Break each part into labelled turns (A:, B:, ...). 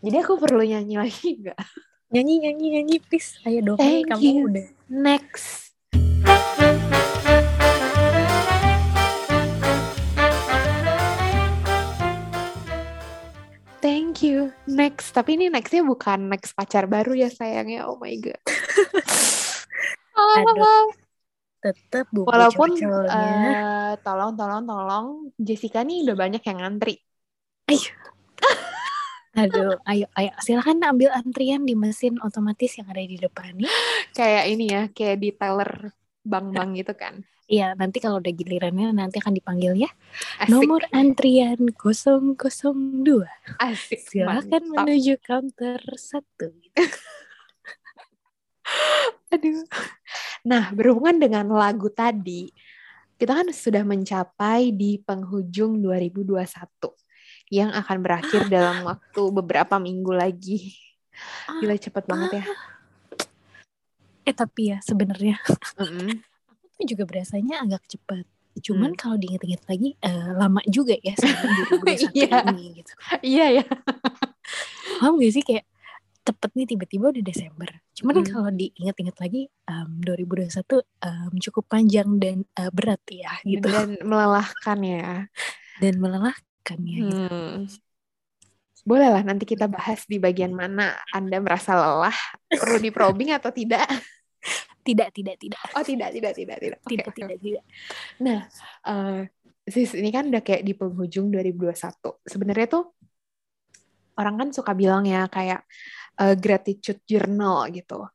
A: Jadi aku perlu nyanyi lagi nggak?
B: Nyanyi, nyanyi, nyanyi, please. Ayo dong,
A: Thank
B: kamu
A: you.
B: udah.
A: Next. Thank you. Next. Tapi ini nextnya bukan next pacar baru ya sayangnya. Oh my god.
B: Aduh. Tetep bu
A: Walaupun eh, tolong tolong tolong Jessica nih udah banyak yang ngantri.
B: Aduh, ayo, ayo. Silakan ambil antrian di mesin otomatis yang ada di depan nih.
A: Kayak ini ya, kayak di teller bank-bank gitu kan.
B: Iya, nanti kalau udah gilirannya nanti akan dipanggil ya.
A: Asik.
B: Nomor antrian 002.
A: Asik.
B: Silakan
A: mantap.
B: menuju counter satu.
A: Aduh. Nah, berhubungan dengan lagu tadi, kita kan sudah mencapai di penghujung 2021 yang akan berakhir dalam waktu beberapa minggu lagi. Gila cepet banget ya.
B: Eh tapi ya sebenarnya
A: Mm-mm.
B: aku tuh juga berasanya agak cepat. Cuman
A: Hmm.
B: kalau diinget-inget lagi eh, lama juga ya 2021
A: Iya.
B: ini gitu.
A: Iya ya.
B: Paham gak sih kayak tepet nih tiba-tiba udah Desember. Cuman
A: Mm.
B: kalau diinget-inget lagi em, 2021 em, cukup panjang dan eh, berat ya gitu
A: Dan melelahkan ya.
B: dan melelahkan ya gitu.
A: Hmm. Boleh lah nanti kita bahas di bagian mana Anda merasa lelah, perlu di probing atau tidak?
B: Tidak, tidak, tidak.
A: Oh tidak, tidak, tidak, tidak.
B: Tidak,
A: oke.
B: tidak, tidak.
A: Nah, eh, sis ini kan udah kayak di penghujung 2021. Sebenarnya tuh orang kan suka bilang ya kayak eh, gratitude journal gitu.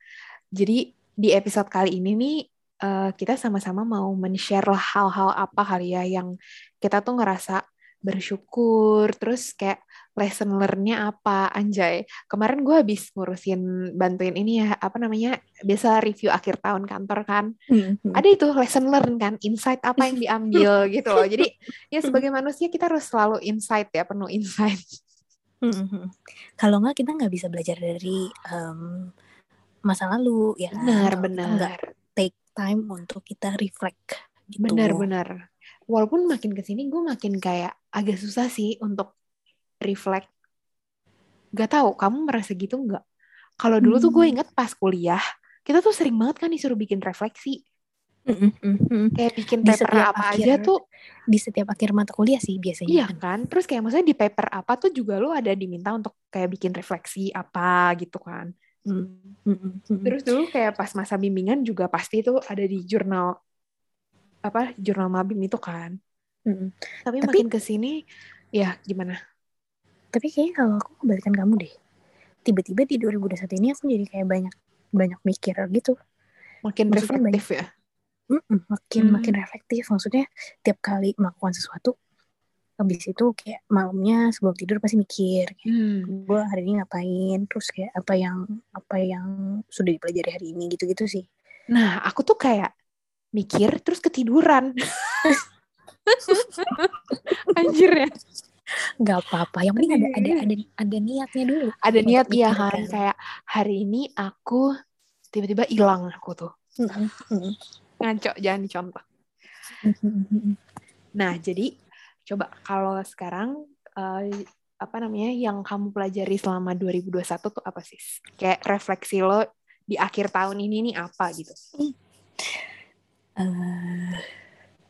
A: Jadi di episode kali ini nih eh, kita sama-sama mau men-share lah hal-hal apa kali ya yang kita tuh ngerasa bersyukur, terus kayak lesson learn-nya apa, anjay. Kemarin gue habis ngurusin bantuin ini ya, apa namanya, biasa review akhir tahun kantor kan
B: Hmm, hmm.
A: ada itu lesson learn kan insight apa yang diambil gitu loh jadi ya sebagai manusia kita harus selalu insight ya penuh insight
B: Hmm, hmm, hmm. Kalau nggak kita nggak bisa belajar dari em, masa lalu ya. kan?
A: benar
B: Kalau nggak
A: benar
B: take time untuk kita reflect gitu.
A: benar benar walaupun makin ke sini gue makin kayak agak susah sih untuk reflect gak tahu kamu merasa gitu nggak kalau dulu tuh gue
B: Hmm.
A: inget pas kuliah kita tuh sering banget kan disuruh bikin refleksi kayak bikin
B: Di
A: paper apa
B: akhir
A: aja tuh
B: Di setiap akhir mata kuliah sih biasanya.
A: Iya
B: kan.
A: terus kayak maksudnya di paper apa tuh juga lu ada diminta untuk kayak bikin refleksi apa gitu kan.
B: Hmm.
A: Terus dulu kayak pas masa bimbingan juga pasti tuh ada di jurnal apa jurnal mabim itu kan.
B: Hmm.
A: Tapi,
B: Tapi-
A: makin ke sini ya gimana?
B: Tapi kayaknya kalau aku kebalikan kamu deh. Tiba-tiba di 2021 ini aku jadi kayak banyak banyak mikir gitu.
A: Makin
B: Maksudnya
A: reflektif ya.
B: Mm-mm, makin
A: Hmm.
B: makin reflektif maksudnya tiap kali melakukan sesuatu habis itu kayak malamnya sebelum tidur pasti mikir kayak,
A: Hmm.
B: gue hari ini ngapain terus kayak apa yang apa yang sudah dipelajari hari ini gitu-gitu sih
A: Nah, aku tuh kayak mikir terus ketiduran. Anjir ya.
B: nggak apa-apa yang penting ada ada ada ada niatnya dulu
A: Ada niat ya kan kayak hari ini aku tiba-tiba hilang aku tuh. Ngaco, jangan dicontoh. Nah, jadi coba kalau sekarang eh, apa namanya yang kamu pelajari selama 2021 tuh apa sih? Kayak refleksi lo di akhir tahun ini nih apa gitu?
B: Eh,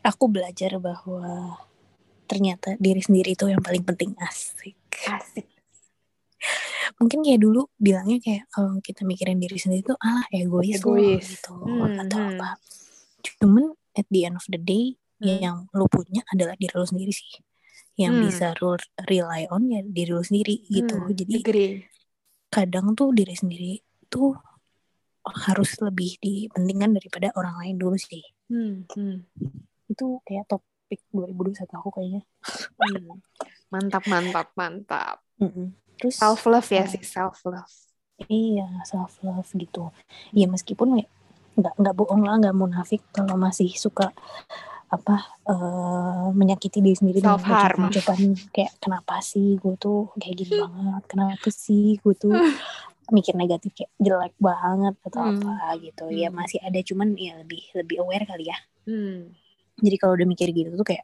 B: aku belajar bahwa ternyata diri sendiri itu yang paling penting asik
A: Asik.
B: mungkin kayak dulu bilangnya kayak kalau kita mikirin diri sendiri tuh alah egois,
A: Egois.
B: gitu
A: Hmm,
B: atau
A: hmm.
B: apa cuman at the end of the day
A: Hmm.
B: yang lo punya adalah diri lo sendiri sih yang
A: Hmm.
B: bisa lo rely on ya diri lo sendiri gitu
A: Hmm,
B: jadi
A: agree.
B: kadang tuh diri sendiri tuh harus lebih dipentingkan daripada orang lain dulu sih
A: Hmm, hmm,
B: itu kayak topik 2021 aku kayaknya
A: hmm. Mantap, mantap, mantap.
B: Mm-mm. terus
A: Self love ya sih, self love.
B: Iya, self love gitu. Ya meskipun ya nggak nggak bohong lah, nggak munafik kalau masih suka apa eh, menyakiti diri sendiri dengan
A: Self-harm.
B: ucapan kayak kenapa sih gue tuh kayak gini banget, kenapa sih gue tuh mikir negatif kayak jelek banget atau
A: Hmm.
B: apa gitu. Ya
A: Hmm.
B: masih ada cuman ya lebih lebih aware kali ya.
A: Hmm.
B: Jadi kalau udah mikir gitu tuh kayak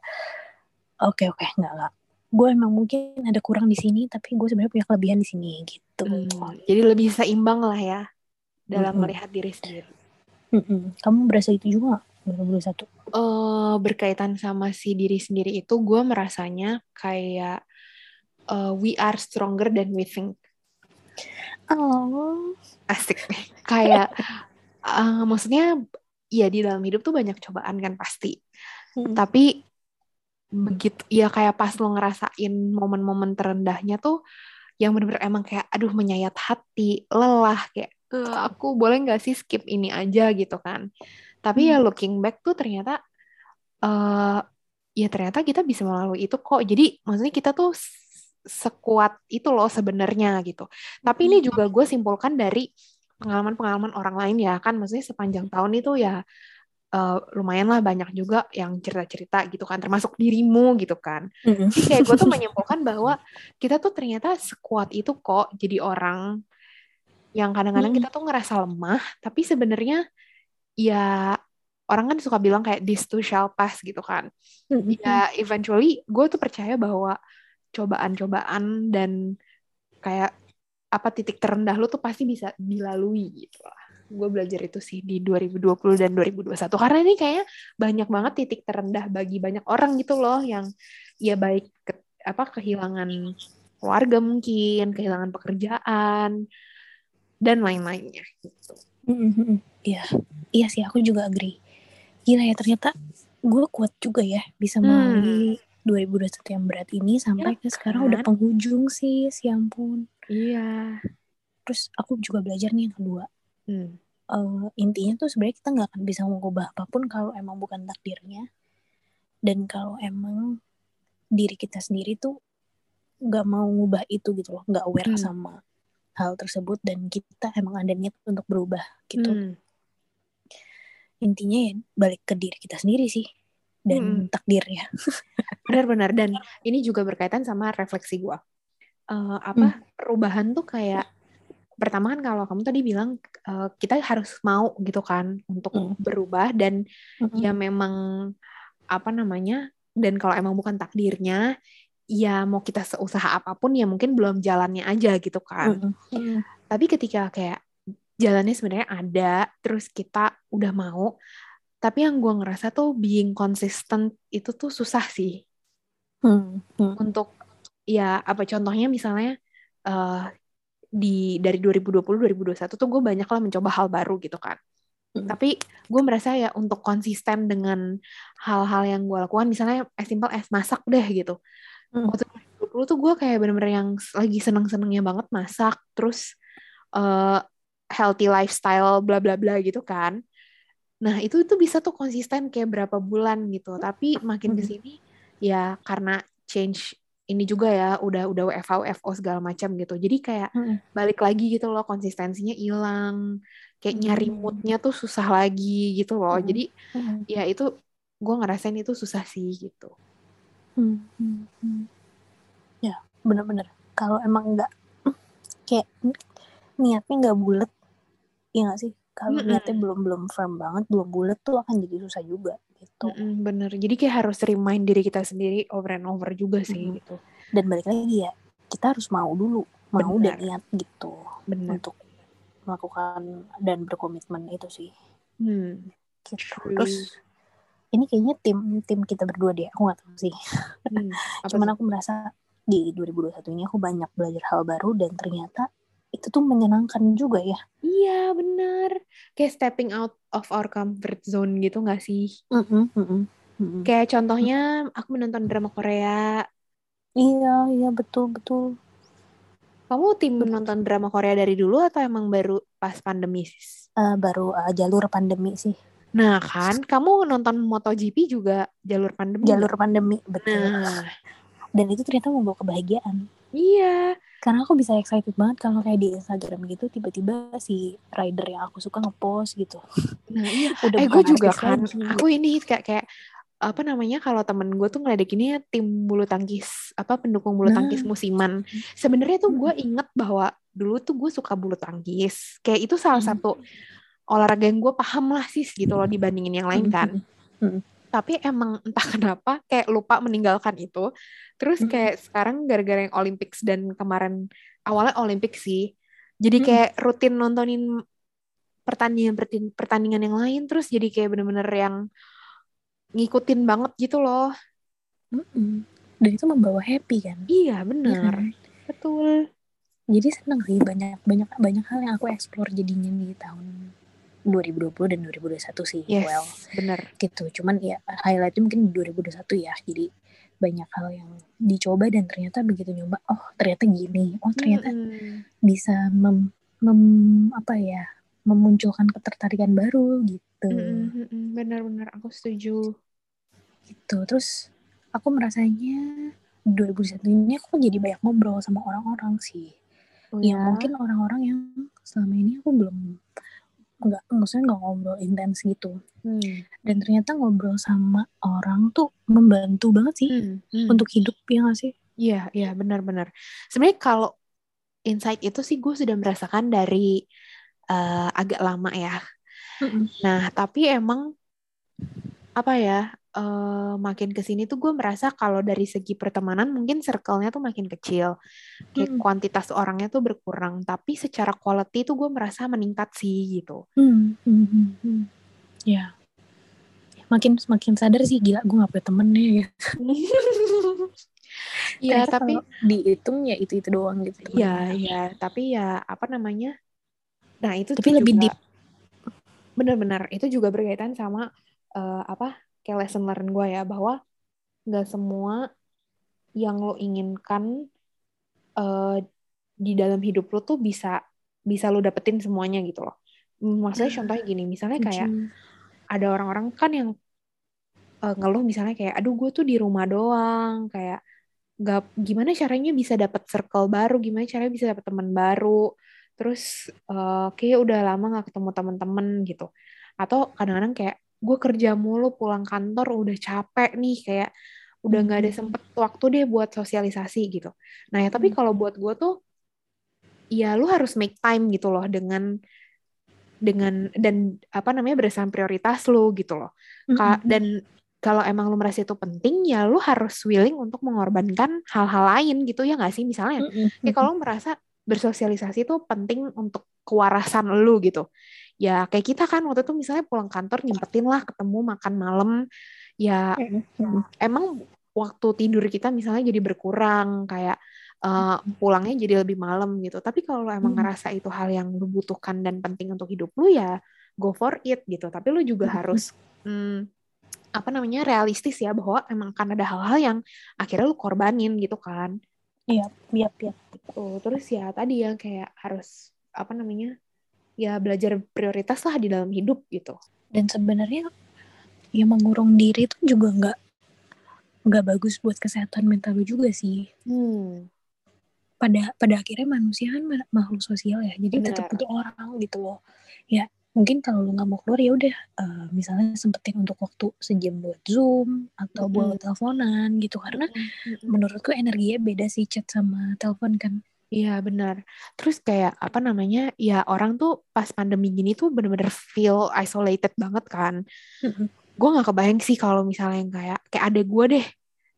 B: oke oke nggak nggak. Gue emang mungkin ada kurang di sini tapi gue sebenarnya punya kelebihan di sini gitu.
A: Hmm, jadi lebih seimbang lah ya dalam mm-hmm. melihat diri sendiri.
B: Mm-hmm. kamu berasa itu juga satu?
A: Uh, berkaitan sama si diri sendiri itu gue merasanya kayak uh, we are stronger than we think.
B: Oh.
A: Asik. Kayak uh, maksudnya ya di dalam hidup tuh banyak cobaan kan pasti hmm. tapi begitu ya kayak pas lo ngerasain momen-momen terendahnya tuh yang bener-bener emang kayak aduh menyayat hati lelah kayak e, aku boleh nggak sih skip ini aja gitu kan tapi ya hmm. ya looking back tuh ternyata uh, ya ternyata kita bisa melalui itu kok jadi maksudnya kita tuh sekuat itu loh sebenarnya gitu tapi ini hmm. juga gue simpulkan dari pengalaman-pengalaman orang lain ya kan maksudnya sepanjang tahun itu ya uh, lumayan lah banyak juga yang cerita-cerita gitu kan termasuk dirimu gitu kan mm-hmm. jadi kayak gue tuh menyimpulkan bahwa kita tuh ternyata sekuat itu kok jadi orang yang kadang-kadang mm-hmm. kita tuh ngerasa lemah tapi sebenarnya ya orang kan suka bilang kayak this too shall pass gitu kan mm-hmm. ya eventually gue tuh percaya bahwa cobaan-cobaan dan kayak apa titik terendah lu tuh pasti bisa dilalui gitu lah. Gue belajar itu sih di 2020 dan 2021 karena ini kayaknya banyak banget titik terendah bagi banyak orang gitu loh yang ya baik ke, apa kehilangan keluarga mungkin, kehilangan pekerjaan dan lain-lainnya gitu.
B: Iya, iya sih aku juga agree. Gila ya ternyata gue kuat juga ya bisa melalui hmm 2021 yang berat ini sampai ya, ke sekarang udah kan? penghujung sih, si ampun.
A: Iya.
B: Terus aku juga belajar nih yang kedua. Hmm. Uh, intinya tuh sebenarnya kita nggak akan bisa mengubah apa pun kalau emang bukan takdirnya. Dan kalau emang diri kita sendiri tuh nggak mau ngubah itu gitu loh, nggak aware hmm. sama hal tersebut dan kita emang ada niat untuk berubah gitu. Hmm. Intinya ya balik ke diri kita sendiri sih dan hmm. takdir ya.
A: Benar-benar dan ini juga berkaitan sama refleksi gue. Uh, apa hmm. perubahan tuh kayak pertama kan kalau kamu tadi bilang uh, kita harus mau gitu kan untuk hmm. berubah dan hmm. ya memang apa namanya dan kalau emang bukan takdirnya ya mau kita seusaha apa pun ya mungkin belum jalannya aja gitu kan. Hmm. Hmm. Tapi ketika kayak jalannya sebenarnya ada terus kita udah mau tapi yang gue ngerasa tuh being consistent itu tuh susah sih hmm, hmm. untuk ya apa contohnya misalnya uh, di dari 2020 2021 tuh gue banyak lah mencoba hal baru gitu kan hmm. tapi gue merasa ya untuk konsisten dengan hal-hal yang gue lakukan misalnya as simple as masak deh gitu hmm. waktu 2020 tuh gue kayak bener-bener yang lagi seneng-senengnya banget masak terus uh, healthy lifestyle bla bla bla gitu kan Nah, itu itu bisa tuh konsisten kayak berapa bulan gitu. Tapi makin ke sini ya karena change ini juga ya udah udah WFH WFO segala macam gitu. Jadi kayak hmm. balik lagi gitu loh konsistensinya hilang. Kayak nyari moodnya tuh susah lagi gitu loh. Hmm. Jadi hmm. ya itu gue ngerasain itu susah sih gitu.
B: Hmm. Hmm. Hmm. Ya bener-bener. Kalau emang nggak kayak niatnya nggak bulat, ya nggak sih? kalau mm -hmm. niatnya belum belum firm banget belum bulat tuh akan jadi susah juga gitu
A: mm -hmm, bener jadi kayak harus remind diri kita sendiri over and over juga sih mm -hmm. gitu
B: dan balik lagi ya kita harus mau dulu mau bener. dan niat gitu
A: bener.
B: untuk melakukan dan berkomitmen itu sih
A: hmm.
B: gitu. terus ini kayaknya tim tim kita berdua deh aku nggak tahu sih hmm, cuman aku merasa di 2021 ini aku banyak belajar hal baru dan ternyata itu tuh menyenangkan juga ya.
A: Iya bener. Kayak stepping out of our comfort zone gitu gak sih? Mm -hmm, mm -hmm. Kayak contohnya aku menonton drama Korea.
B: Iya, iya betul betul.
A: Kamu tim menonton drama Korea dari dulu atau emang baru pas pandemi?
B: Uh, baru uh, jalur pandemi sih.
A: Nah kan, kamu nonton MotoGP juga jalur pandemi.
B: Jalur pandemi, betul. Nah. Dan itu ternyata membawa kebahagiaan.
A: Iya
B: karena aku bisa excited banget kalau kayak di Instagram gitu tiba-tiba si rider yang aku suka ngepost gitu
A: nah iya udah eh gue juga kan lagi. aku ini kayak kayak apa namanya kalau temen gue tuh ngeledekinnya tim bulu tangkis apa pendukung bulu nah. tangkis musiman sebenarnya tuh gue hmm. inget bahwa dulu tuh gue suka bulu tangkis kayak itu salah hmm. satu olahraga yang gue paham lah sih gitu loh dibandingin yang lain kan hmm. Tapi emang entah kenapa kayak lupa meninggalkan itu terus kayak mm-hmm. sekarang gara-gara yang Olympics dan kemarin awalnya Olympics sih jadi kayak mm-hmm. rutin nontonin pertandingan pertandingan yang lain terus jadi kayak bener-bener yang ngikutin banget gitu loh
B: mm-hmm. dan itu membawa happy kan
A: iya benar ya, betul
B: jadi seneng sih banyak banyak banyak hal yang aku explore jadinya di tahun 2020 dan 2021 sih.
A: Yes, well, bener.
B: Gitu. Cuman ya highlightnya mungkin 2021 ya. Jadi banyak hal yang dicoba dan ternyata begitu nyoba, oh ternyata gini, oh ternyata hmm. bisa mem, mem apa ya memunculkan ketertarikan baru gitu.
A: Benar-benar aku setuju.
B: Gitu. Terus aku merasanya 2021 ini aku jadi banyak ngobrol sama orang-orang sih. Oh, yang ya? mungkin orang-orang yang selama ini aku belum nggak maksudnya nggak ngobrol intens gitu hmm. dan ternyata ngobrol sama orang tuh membantu banget sih hmm. Hmm. untuk hidup ya nggak sih
A: iya iya benar-benar sebenarnya kalau insight itu sih gue sudah merasakan dari uh, agak lama ya hmm. nah tapi emang apa ya uh, makin ke sini tuh gue merasa kalau dari segi pertemanan mungkin circle-nya tuh makin kecil, kayak hmm. kuantitas orangnya tuh berkurang, tapi secara quality tuh gue merasa meningkat sih gitu.
B: Hmm. Hmm. Hmm. hmm. Ya, makin semakin sadar sih gila gue gak punya temen nih ya.
A: Iya tapi
B: dihitung ya itu itu doang gitu.
A: Iya iya tapi ya apa namanya? Nah itu
B: tapi lebih juga, deep.
A: Bener-bener itu juga berkaitan sama uh, apa kayak lesson learn gue ya bahwa nggak semua yang lo inginkan uh, di dalam hidup lo tuh bisa bisa lo dapetin semuanya gitu loh. Maksudnya nah, contohnya gini, misalnya kayak ada orang-orang kan yang uh, ngeluh misalnya kayak, aduh gue tuh di rumah doang, kayak gak gimana caranya bisa dapet circle baru, gimana caranya bisa dapet teman baru, terus uh, kayak udah lama gak ketemu teman-teman gitu. Atau kadang-kadang kayak gue kerja mulu pulang kantor udah capek nih kayak udah nggak ada hmm. sempet waktu deh buat sosialisasi gitu. Nah ya tapi hmm. kalau buat gue tuh ya lu harus make time gitu loh dengan dengan dan apa namanya berdasarkan prioritas lu gitu loh. Ka, hmm. dan kalau emang lu merasa itu penting ya lu harus willing untuk mengorbankan hal-hal lain gitu ya nggak sih misalnya. Ya kalau merasa bersosialisasi itu penting untuk kewarasan lu gitu ya kayak kita kan waktu itu misalnya pulang kantor nyempetin lah ketemu makan malam. Ya emang waktu tidur kita misalnya jadi berkurang kayak uh, pulangnya jadi lebih malam gitu. Tapi kalau emang ngerasa itu hal yang lu butuhkan dan penting untuk hidup lu ya go for it gitu. Tapi lu juga harus hmm, apa namanya realistis ya bahwa emang akan ada hal-hal yang akhirnya lu korbanin gitu kan.
B: Iya iya iya.
A: Terus ya tadi ya kayak harus apa namanya ya belajar prioritas lah di dalam hidup gitu.
B: Dan sebenarnya ya mengurung diri itu juga nggak nggak bagus buat kesehatan mental juga sih. Hmm. Pada pada akhirnya manusia kan makhluk sosial ya, jadi Benar. tetap butuh orang gitu loh. Ya mungkin kalau lu nggak mau keluar ya udah uh, misalnya sempetin untuk waktu sejam buat zoom atau mm -hmm. buat teleponan gitu karena mm -hmm. menurutku energinya beda sih chat sama telepon kan
A: Iya benar. Terus kayak apa namanya? Ya orang tuh pas pandemi gini tuh bener-bener feel isolated banget kan. Mm-hmm. Gue nggak kebayang sih kalau misalnya yang kayak kayak ada gue deh.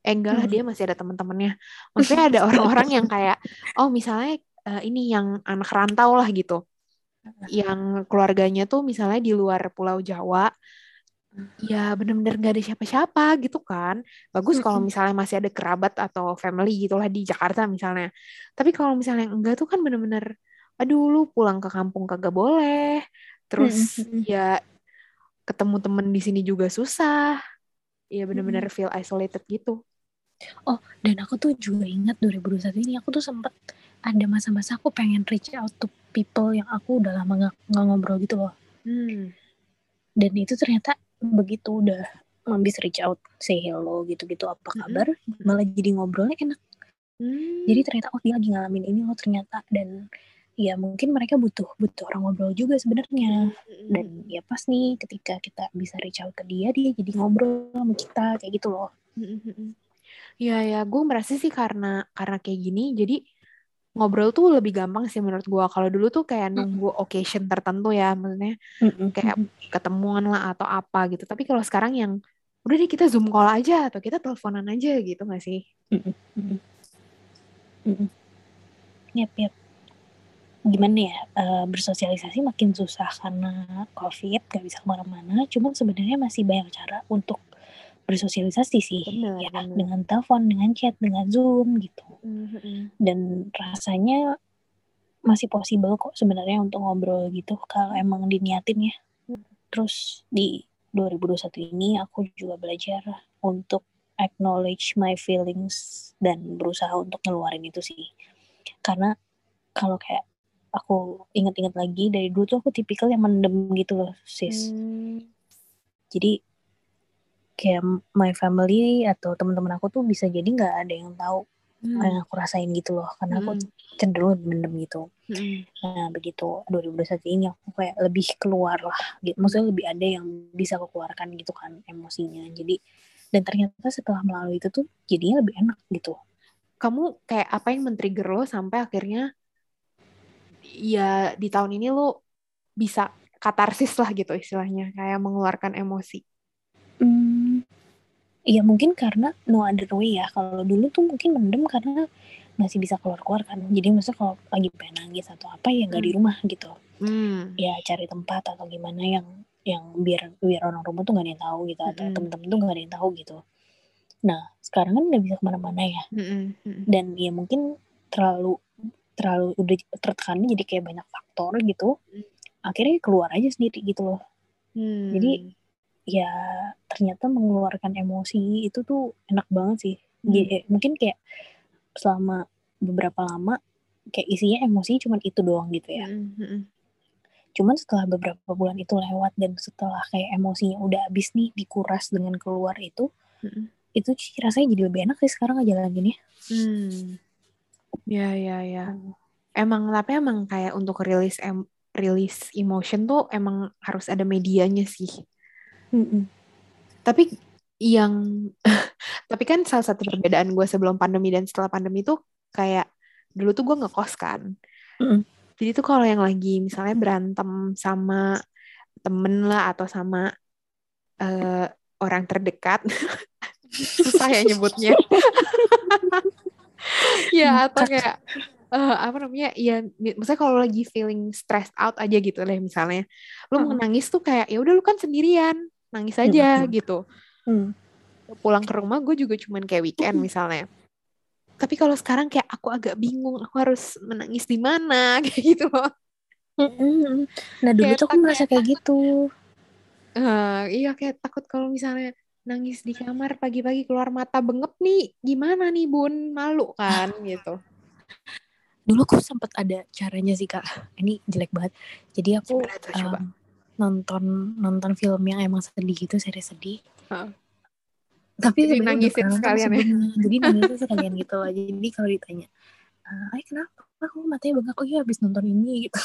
A: Eh enggak lah mm-hmm. dia masih ada teman-temannya. Maksudnya ada orang-orang yang kayak oh misalnya uh, ini yang anak rantau lah gitu. Yang keluarganya tuh misalnya di luar Pulau Jawa ya bener-bener gak ada siapa-siapa gitu kan. Bagus kalau misalnya masih ada kerabat atau family gitulah di Jakarta misalnya. Tapi kalau misalnya enggak tuh kan bener-bener aduh lu pulang ke kampung kagak boleh. Terus ya ketemu temen di sini juga susah. Ya bener-bener feel isolated gitu.
B: Oh dan aku tuh juga ingat 2021 ini aku tuh sempet ada masa-masa aku pengen reach out to people yang aku udah lama gak, gak ngobrol gitu loh. Hmm. dan itu ternyata begitu udah mambis reach out say hello gitu-gitu apa kabar mm-hmm. malah jadi ngobrolnya enak mm. jadi ternyata oh dia lagi ngalamin ini loh ternyata dan ya mungkin mereka butuh butuh orang ngobrol juga sebenarnya mm-hmm. dan ya pas nih ketika kita bisa reach out ke dia dia jadi ngobrol sama kita kayak gitu loh
A: mm-hmm. ya ya gue merasa sih karena karena kayak gini jadi ngobrol tuh lebih gampang sih menurut gue. Kalau dulu tuh kayak nunggu mm. occasion tertentu ya, maksudnya kayak ketemuan lah atau apa gitu. Tapi kalau sekarang yang udah deh kita zoom call aja atau kita teleponan aja gitu gak sih? Mm -mm.
B: Mm Yap, yap. Gimana ya, uh, bersosialisasi makin susah karena COVID, gak bisa ke mana-mana. Cuman sebenarnya masih banyak cara untuk bersosialisasi sih. Bener, ya, bener. Dengan telepon, dengan chat, dengan Zoom gitu. Mm -hmm. Dan rasanya masih possible kok sebenarnya untuk ngobrol gitu kalau emang diniatin ya. Mm. Terus di 2021 ini aku juga belajar untuk acknowledge my feelings dan berusaha untuk ngeluarin itu sih. Karena kalau kayak aku inget-inget lagi dari dulu tuh aku tipikal yang mendem gitu loh, sis. Hmm. Jadi kayak my family atau teman-teman aku tuh bisa jadi nggak ada yang tahu hmm. yang aku rasain gitu loh. Karena hmm. aku cenderung mendem gitu. Hmm. nah begitu. 2021 ini aku kayak lebih keluar lah. Gitu maksudnya lebih ada yang bisa aku keluarkan gitu kan emosinya. Jadi dan ternyata setelah melalui itu tuh jadinya lebih enak gitu.
A: Kamu kayak apa yang men-trigger lo sampai akhirnya ya di tahun ini lo bisa katarsis lah gitu istilahnya. Kayak mengeluarkan emosi.
B: Hmm, Iya mungkin karena no other way ya. Kalau dulu tuh mungkin mendem karena masih bisa keluar-keluar kan. Jadi maksudnya kalau lagi pengen nangis atau apa ya nggak hmm. di rumah gitu. Hmm. Ya cari tempat atau gimana yang yang biar biar orang rumah tuh nggak ada yang tahu gitu atau hmm. temen-temen tuh nggak ada yang tahu gitu. Nah sekarang kan udah bisa ke mana-mana ya. Hmm. Hmm. Dan ya mungkin terlalu terlalu udah tertekan jadi kayak banyak faktor gitu. Hmm. Akhirnya keluar aja sendiri gitu loh. Hmm. Jadi ya ternyata mengeluarkan emosi itu tuh enak banget sih. Hmm. Eh, mungkin kayak selama beberapa lama kayak isinya emosi cuma itu doang gitu ya. Hmm, hmm. Cuman setelah beberapa bulan itu lewat dan setelah kayak emosinya udah habis nih dikuras dengan keluar itu, hmm. itu rasanya jadi lebih enak sih sekarang aja lagi nih.
A: Hmm. Ya ya ya. Hmm. Emang tapi emang kayak untuk rilis em rilis emotion tuh emang harus ada medianya sih. Mm-mm. Tapi yang tapi kan salah satu perbedaan gue sebelum pandemi dan setelah pandemi tuh kayak dulu tuh gue ngekos kan. Mm-mm. Jadi tuh kalau yang lagi misalnya berantem sama temen lah atau sama uh, orang terdekat, susah ya nyebutnya. ya atau kayak uh, apa namanya ya misalnya kalau lagi feeling stressed out aja gitu deh misalnya lu mau nangis tuh kayak ya udah lu kan sendirian nangis iya, aja hmm. gitu. Hmm. pulang ke rumah gue juga cuman kayak weekend misalnya. Tapi kalau sekarang kayak aku agak bingung aku harus menangis di mana kayak gitu. Loh
B: nah dulu kayak tuh aku merasa kayak gitu.
A: Uh, iya kayak takut kalau misalnya nangis di kamar pagi-pagi keluar mata bengep nih. Gimana nih bun? Malu kan gitu.
B: Dulu aku sempat ada caranya sih kak. Ini jelek banget. Jadi aku coba, um, nonton nonton film yang emang sedih gitu seri sedih huh. tapi jadi nangisin sekalian ya. jadi nangisin sekalian gitu loh. Jadi kalau ditanya ay kenapa? Aku matanya bengkak. Oh iya habis nonton ini gitu.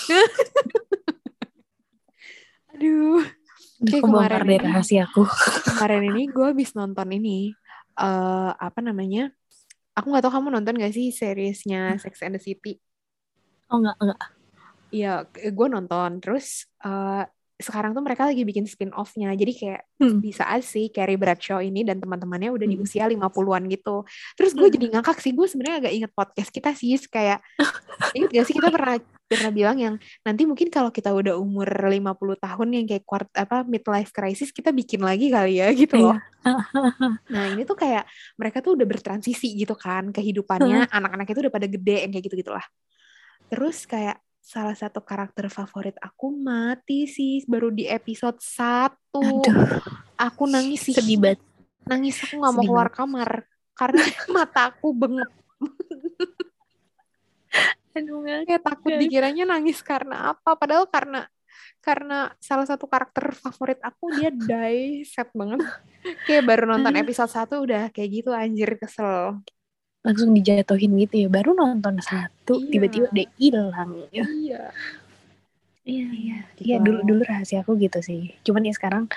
A: Aduh.
B: Kayak kemarin deh rahasiaku
A: kemarin ini gue habis nonton ini uh, apa namanya aku nggak tahu kamu nonton gak sih seriesnya Sex and the City?
B: Oh enggak enggak
A: Iya, gue nonton. Terus uh, sekarang tuh mereka lagi bikin spin off-nya. Jadi kayak hmm. bisa sih Carrie Bradshaw ini dan teman-temannya udah di hmm. usia 50-an gitu. Terus gue hmm. jadi ngakak sih, gue sebenarnya agak inget podcast kita sih kayak inget gak sih kita pernah pernah bilang yang nanti mungkin kalau kita udah umur 50 tahun yang kayak quart apa midlife crisis kita bikin lagi kali ya gitu loh. Iya. nah, ini tuh kayak mereka tuh udah bertransisi gitu kan kehidupannya, anak-anak itu udah pada gede yang kayak gitu-gitulah. Terus kayak salah satu karakter favorit aku mati sih baru di episode satu. Aku nangis sih.
B: Sedih banget.
A: Nangis aku nggak mau keluar kamar karena mataku bengep. Aduh, kayak takut dikiranya nangis karena apa? Padahal karena karena salah satu karakter favorit aku dia die sad banget. Kayak baru nonton episode satu udah kayak gitu anjir kesel
B: langsung dijatuhin gitu ya baru nonton satu iya. tiba-tiba dia hilang
A: ya iya
B: iya iya gitu iya dulu dulu rahasia aku gitu sih cuman ya sekarang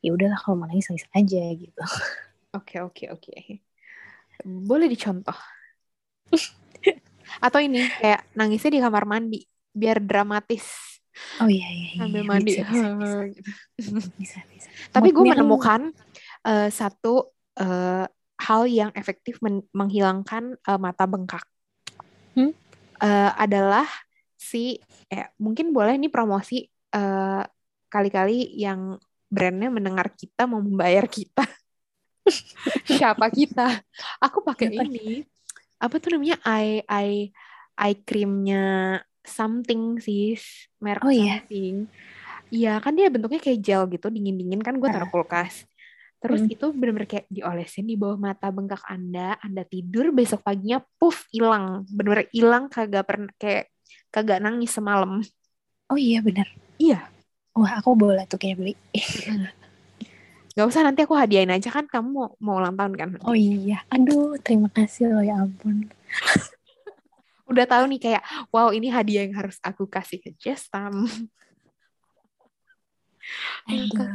B: ya udahlah kalau mau nangis nangis aja gitu
A: oke oke oke boleh dicontoh atau ini kayak nangisnya di kamar mandi biar dramatis
B: oh iya iya,
A: iya. sambil mandi bisa bisa, bisa, bisa. bisa. tapi gue menemukan uh, satu uh, hal yang efektif menghilangkan uh, mata bengkak. Hmm? uh, adalah si eh, mungkin boleh nih promosi uh, kali-kali yang brandnya mendengar kita mau membayar kita. Siapa kita? Aku pakai ini. apa tuh namanya? Eye eye eye creamnya something sih merek oh, iya? something. Iya kan dia bentuknya kayak gel gitu dingin dingin kan gue taruh uh. kulkas Terus hmm. itu bener-bener kayak diolesin di bawah mata bengkak Anda, Anda tidur besok paginya puff hilang, bener-bener hilang kagak pernah kayak kagak nangis semalam.
B: Oh iya bener.
A: Iya.
B: Wah aku boleh tuh kayak beli.
A: Gak usah nanti aku hadiahin aja kan kamu mau, mau ulang tahun kan.
B: Oh iya. Aduh terima kasih loh ya ampun.
A: Udah tahu nih kayak wow ini hadiah yang harus aku kasih ke Jestam
B: ada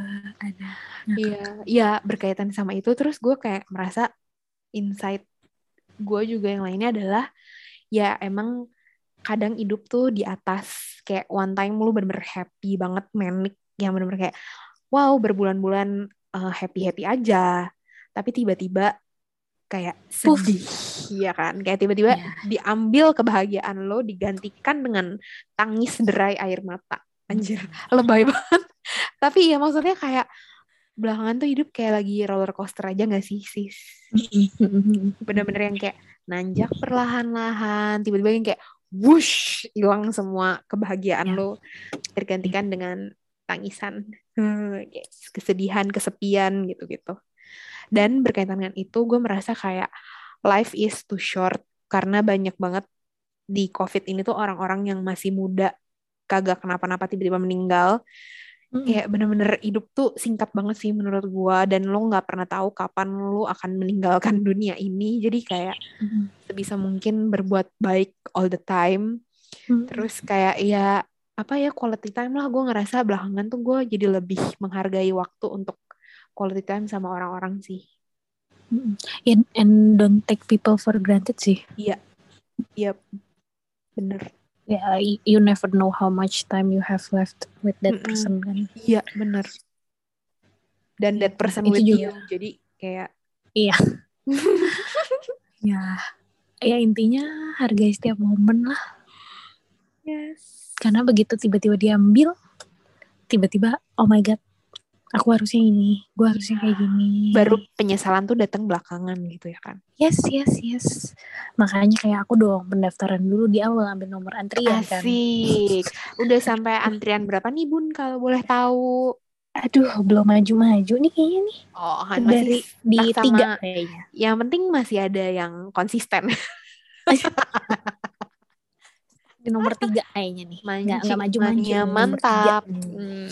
B: ada.
A: Iya iya berkaitan sama itu terus gue kayak merasa insight gue juga yang lainnya adalah ya emang kadang hidup tuh di atas kayak one time lu bener-bener happy banget manic yang bener-bener kayak wow berbulan-bulan uh, eh, happy happy aja. Tapi tiba-tiba kayak sedih ya kan? Kayak tiba-tiba yeah. diambil kebahagiaan lo digantikan dengan tangis derai air mata. Anjir lebay banget tapi ya maksudnya kayak belakangan tuh hidup kayak lagi roller coaster aja gak sih sis? Bener-bener yang kayak nanjak perlahan-lahan tiba-tiba yang kayak wush hilang semua kebahagiaan ya. lo tergantikan dengan tangisan. Kesedihan kesepian gitu-gitu. Dan berkaitan dengan itu gue merasa kayak life is too short. Karena banyak banget di covid ini tuh orang-orang yang masih muda kagak kenapa-napa tiba-tiba meninggal mm Kayak bener-bener hidup tuh singkat banget sih menurut gua. Dan lo nggak pernah tahu kapan lo akan meninggalkan dunia ini. Jadi kayak mm sebisa mungkin berbuat baik all the time. mm Terus kayak ya apa ya quality time lah. Gue ngerasa belakangan tuh gue jadi lebih menghargai waktu untuk quality time sama orang-orang sih.
B: And, and don't take people for granted sih.
A: Iya, iya, bener.
B: ya yeah, you never know how much time you have left with that person kan?
A: Iya benar dan that person itu with juga. you jadi kayak
B: iya. Ya ya intinya hargai setiap momen lah.
A: Yes.
B: Karena begitu tiba-tiba diambil tiba-tiba oh my god aku harusnya ini gue harusnya kayak gini.
A: Baru penyesalan tuh datang belakangan gitu ya kan?
B: Yes yes yes. Makanya kayak aku dong pendaftaran dulu di awal ambil nomor antrian
A: kan. Asik. kan udah sampai antrian berapa nih bun kalau boleh tahu?
B: Aduh belum maju-maju nih kayaknya nih.
A: Oh kan dari
B: di tiga kayaknya.
A: Yang penting masih ada yang konsisten
B: di nomor tiga kayaknya nih. Nggak nggak maju maju
A: mantap. Hmm.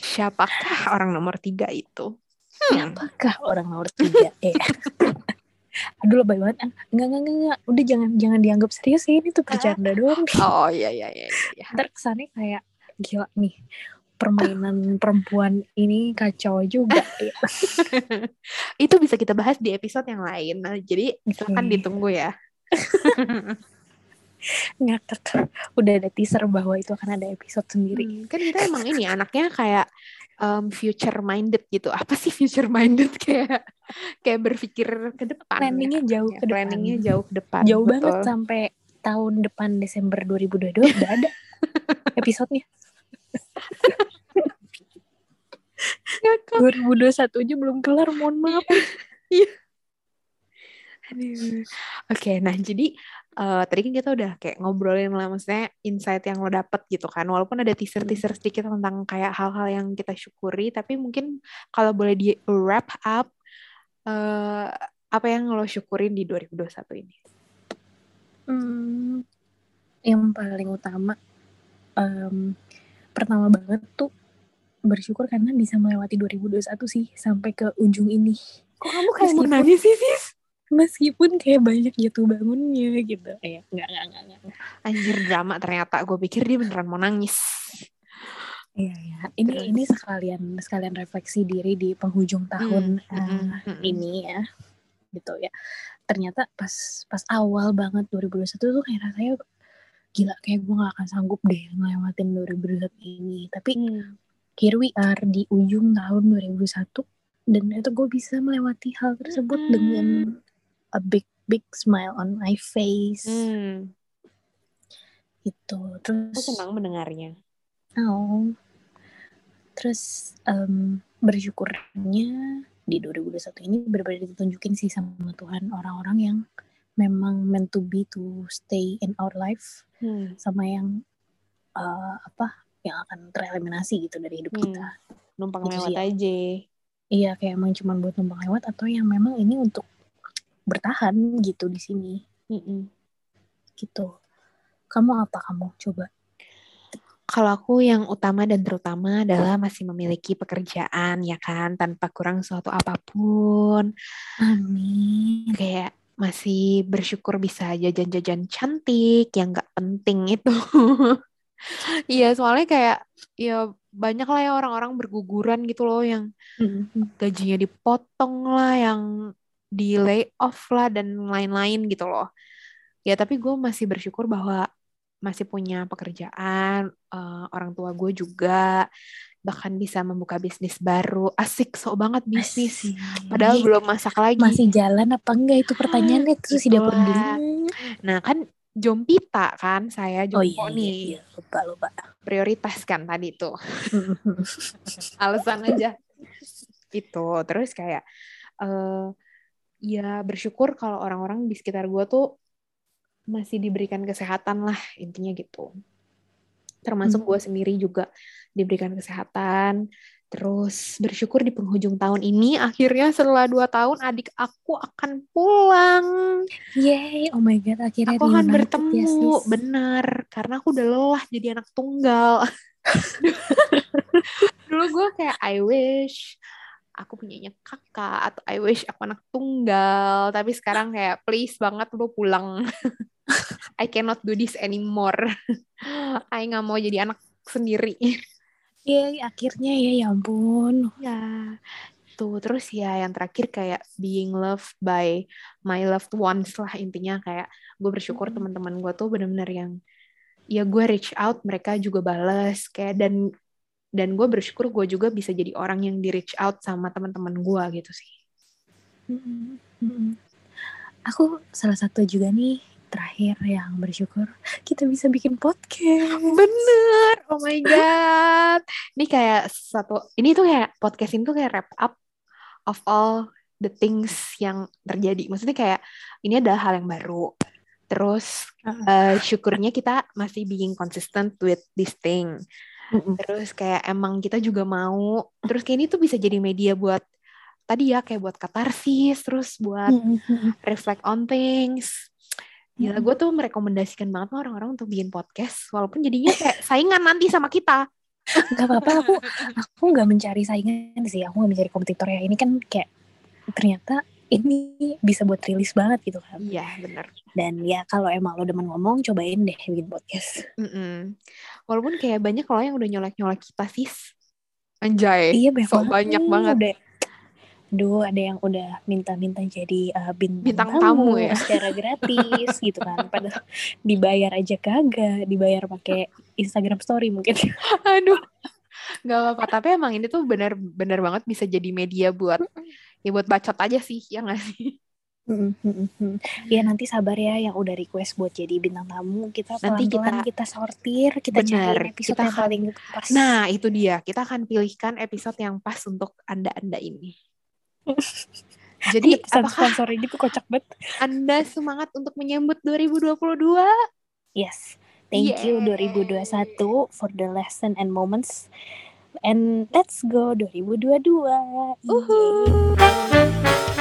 A: siapakah orang nomor tiga itu?
B: Hmm. siapakah orang nomor tiga? Eh. Aduh lebay banget. Enggak enggak enggak udah jangan jangan dianggap serius ya. Ini tuh bercanda doang.
A: Oh iya iya iya,
B: iya. ntar kesannya kayak gila nih permainan perempuan ini kacau juga ya.
A: itu bisa kita bahas di episode yang lain. Nah, jadi silakan ditunggu ya
B: ngakak. Udah ada teaser bahwa itu akan ada episode sendiri. Hmm,
A: kan kita emang ini anaknya kayak um, future minded gitu. Apa sih future minded? Kayak kayak berpikir ke depan
B: planningnya ya. jauh
A: ya,
B: ke depan.
A: planningnya jauh ke depan
B: jauh betul. banget sampai tahun depan Desember 2022 udah ada episodenya. 2021 aja belum kelar mohon maaf.
A: Iya Oke, okay, nah jadi uh, tadi kan kita udah kayak ngobrolin lah maksudnya insight yang lo dapet gitu kan walaupun ada teaser-teaser hmm. sedikit tentang kayak hal-hal yang kita syukuri tapi mungkin kalau boleh di wrap up uh, apa yang lo syukurin di 2021 ini?
B: Hmm, yang paling utama um, pertama banget tuh bersyukur karena bisa melewati 2021 sih sampai ke ujung ini.
A: Kok kamu kayak mau nangis sih, sis?
B: Meskipun kayak banyak jatuh bangunnya gitu kayak nggak nggak nggak nggak
A: anjir drama ternyata gue pikir dia beneran mau nangis
B: Iya ya, ini Terus. ini sekalian sekalian refleksi diri di penghujung tahun hmm, uh, hmm, ini ya, gitu ya. Ternyata pas pas awal banget 2021 tuh kayak rasanya gila kayak gue gak akan sanggup deh ngelewatin 2021 ini. Tapi hmm. here we are di ujung tahun 2021 dan itu gue bisa melewati hal tersebut hmm. dengan a big big smile on my face hmm. itu terus
A: aku senang mendengarnya
B: oh terus um, bersyukurnya di 2021 ini benar-benar ditunjukin sih sama Tuhan orang-orang yang memang meant to be to stay in our life hmm. sama yang uh, apa yang akan tereliminasi gitu dari hidup hmm. kita
A: numpang gitu lewat sih. aja
B: iya kayak emang cuma buat numpang lewat atau yang memang ini untuk bertahan gitu di sini mm -mm. gitu kamu apa kamu coba
A: kalau aku yang utama dan terutama adalah masih memiliki pekerjaan ya kan tanpa kurang suatu apa pun.
B: Amin.
A: Kayak masih bersyukur bisa jajan-jajan cantik yang gak penting itu. Iya soalnya kayak ya banyak lah ya orang-orang berguguran gitu loh yang mm-hmm. gajinya dipotong lah, yang di lay off lah dan lain-lain gitu loh. Ya tapi gue masih bersyukur bahwa masih punya pekerjaan, uh, orang tua gue juga bahkan bisa membuka bisnis baru. Asik, so banget bisnis. Asik. Padahal belum masak lagi.
B: Masih jalan apa enggak itu pertanyaannya terus si dapur
A: Nah, kan Jompita kan saya Jompo oh, iya, nih. Iya,
B: iya. Lupa, lupa.
A: Prioritas kan tadi tuh. Alasan aja. itu. Terus kayak uh, ya bersyukur kalau orang-orang di sekitar gue tuh masih diberikan kesehatan lah intinya gitu. Termasuk hmm. gue sendiri juga diberikan kesehatan. Terus bersyukur di penghujung tahun ini akhirnya setelah dua tahun adik aku akan pulang.
B: Yay oh my god akhirnya
A: aku akan bertemu ya, benar karena aku udah lelah jadi anak tunggal. Dulu gue kayak I wish aku punyanya kakak atau I wish aku anak tunggal tapi sekarang kayak please banget lu pulang I cannot do this anymore. I nggak mau jadi anak sendiri.
B: Iya, yeah, akhirnya ya, ya ampun.
A: Ya, tuh terus ya yang terakhir kayak being loved by my loved ones lah intinya kayak gue bersyukur hmm. teman-teman gue tuh benar-benar yang ya gue reach out mereka juga balas kayak dan dan gue bersyukur gue juga bisa jadi orang yang di reach out sama teman-teman gue gitu sih.
B: Hmm. Hmm. Aku salah satu juga nih terakhir yang bersyukur kita bisa bikin podcast.
A: Bener, oh my god. Ini kayak satu, ini tuh kayak podcast ini tuh kayak wrap up of all the things yang terjadi. Maksudnya kayak ini ada hal yang baru. Terus uh, syukurnya kita masih being consistent with this thing. Terus kayak emang kita juga mau. Terus kayak ini tuh bisa jadi media buat tadi ya kayak buat katarsis, terus buat reflect on things Gila, gue tuh merekomendasikan banget orang-orang untuk bikin podcast, walaupun jadinya kayak saingan nanti sama kita.
B: Gak apa-apa, aku aku nggak mencari saingan sih, aku nggak mencari kompetitor ya. Ini kan kayak ternyata ini bisa buat rilis banget gitu kan.
A: Iya, benar.
B: Dan ya kalau emang lo demen ngomong, cobain deh bikin podcast.
A: Mm -mm. Walaupun kayak banyak kalau yang udah nyolek-nyolek kita sih. Anjay.
B: Iya, banyak,
A: so, banyak banget.
B: Udah, Duh, ada yang udah minta-minta jadi uh, bintang,
A: bintang tamu, tamu ya
B: secara gratis gitu kan. Padahal dibayar aja kagak, dibayar pakai Instagram story mungkin.
A: Aduh. Gak apa-apa, tapi emang ini tuh benar-benar banget bisa jadi media buat ya buat bacot aja sih, ya gak sih?
B: Ya nanti sabar ya yang udah request buat jadi bintang tamu kita nanti kita kita sortir kita bener, cari episode kita yang paling pas.
A: Nah itu dia kita akan pilihkan episode yang pas untuk anda anda ini.
B: Jadi apakah sponsor ini tuh kocak banget.
A: Anda semangat untuk menyambut 2022?
B: Yes. Thank yeah. you 2021 for the lesson and moments. And let's go 2022.
A: Uhuh.